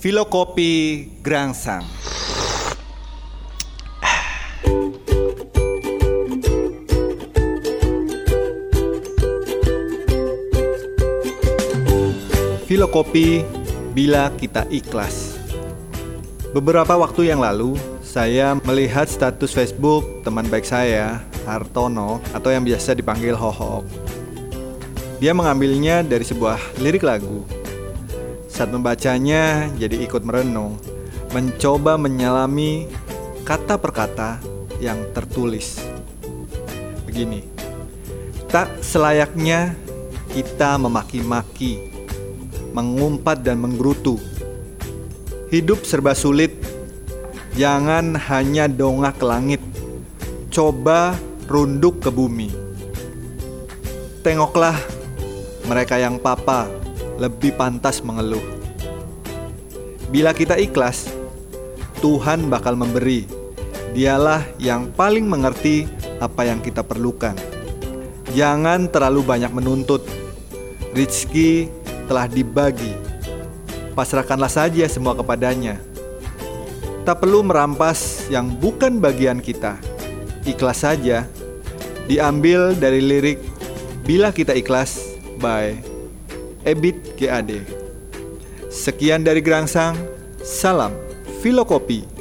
Filokopi Grangsang. Filokopi bila kita ikhlas. Beberapa waktu yang lalu, saya melihat status Facebook teman baik saya, Hartono, atau yang biasa dipanggil Hoho. Dia mengambilnya dari sebuah lirik lagu. Saat membacanya, jadi ikut merenung, mencoba menyelami kata per kata yang tertulis. Begini, tak selayaknya kita memaki-maki, mengumpat dan menggerutu. Hidup serba sulit, jangan hanya dongak ke langit, coba runduk ke bumi. Tengoklah mereka yang papa lebih pantas mengeluh. Bila kita ikhlas, Tuhan bakal memberi. Dialah yang paling mengerti apa yang kita perlukan. Jangan terlalu banyak menuntut. Rizki telah dibagi. Pasrahkanlah saja semua kepadanya. Tak perlu merampas yang bukan bagian kita. Ikhlas saja. Diambil dari lirik Bila Kita Ikhlas by Ebit GAD. Sekian dari Gerangsang. Salam Filokopi.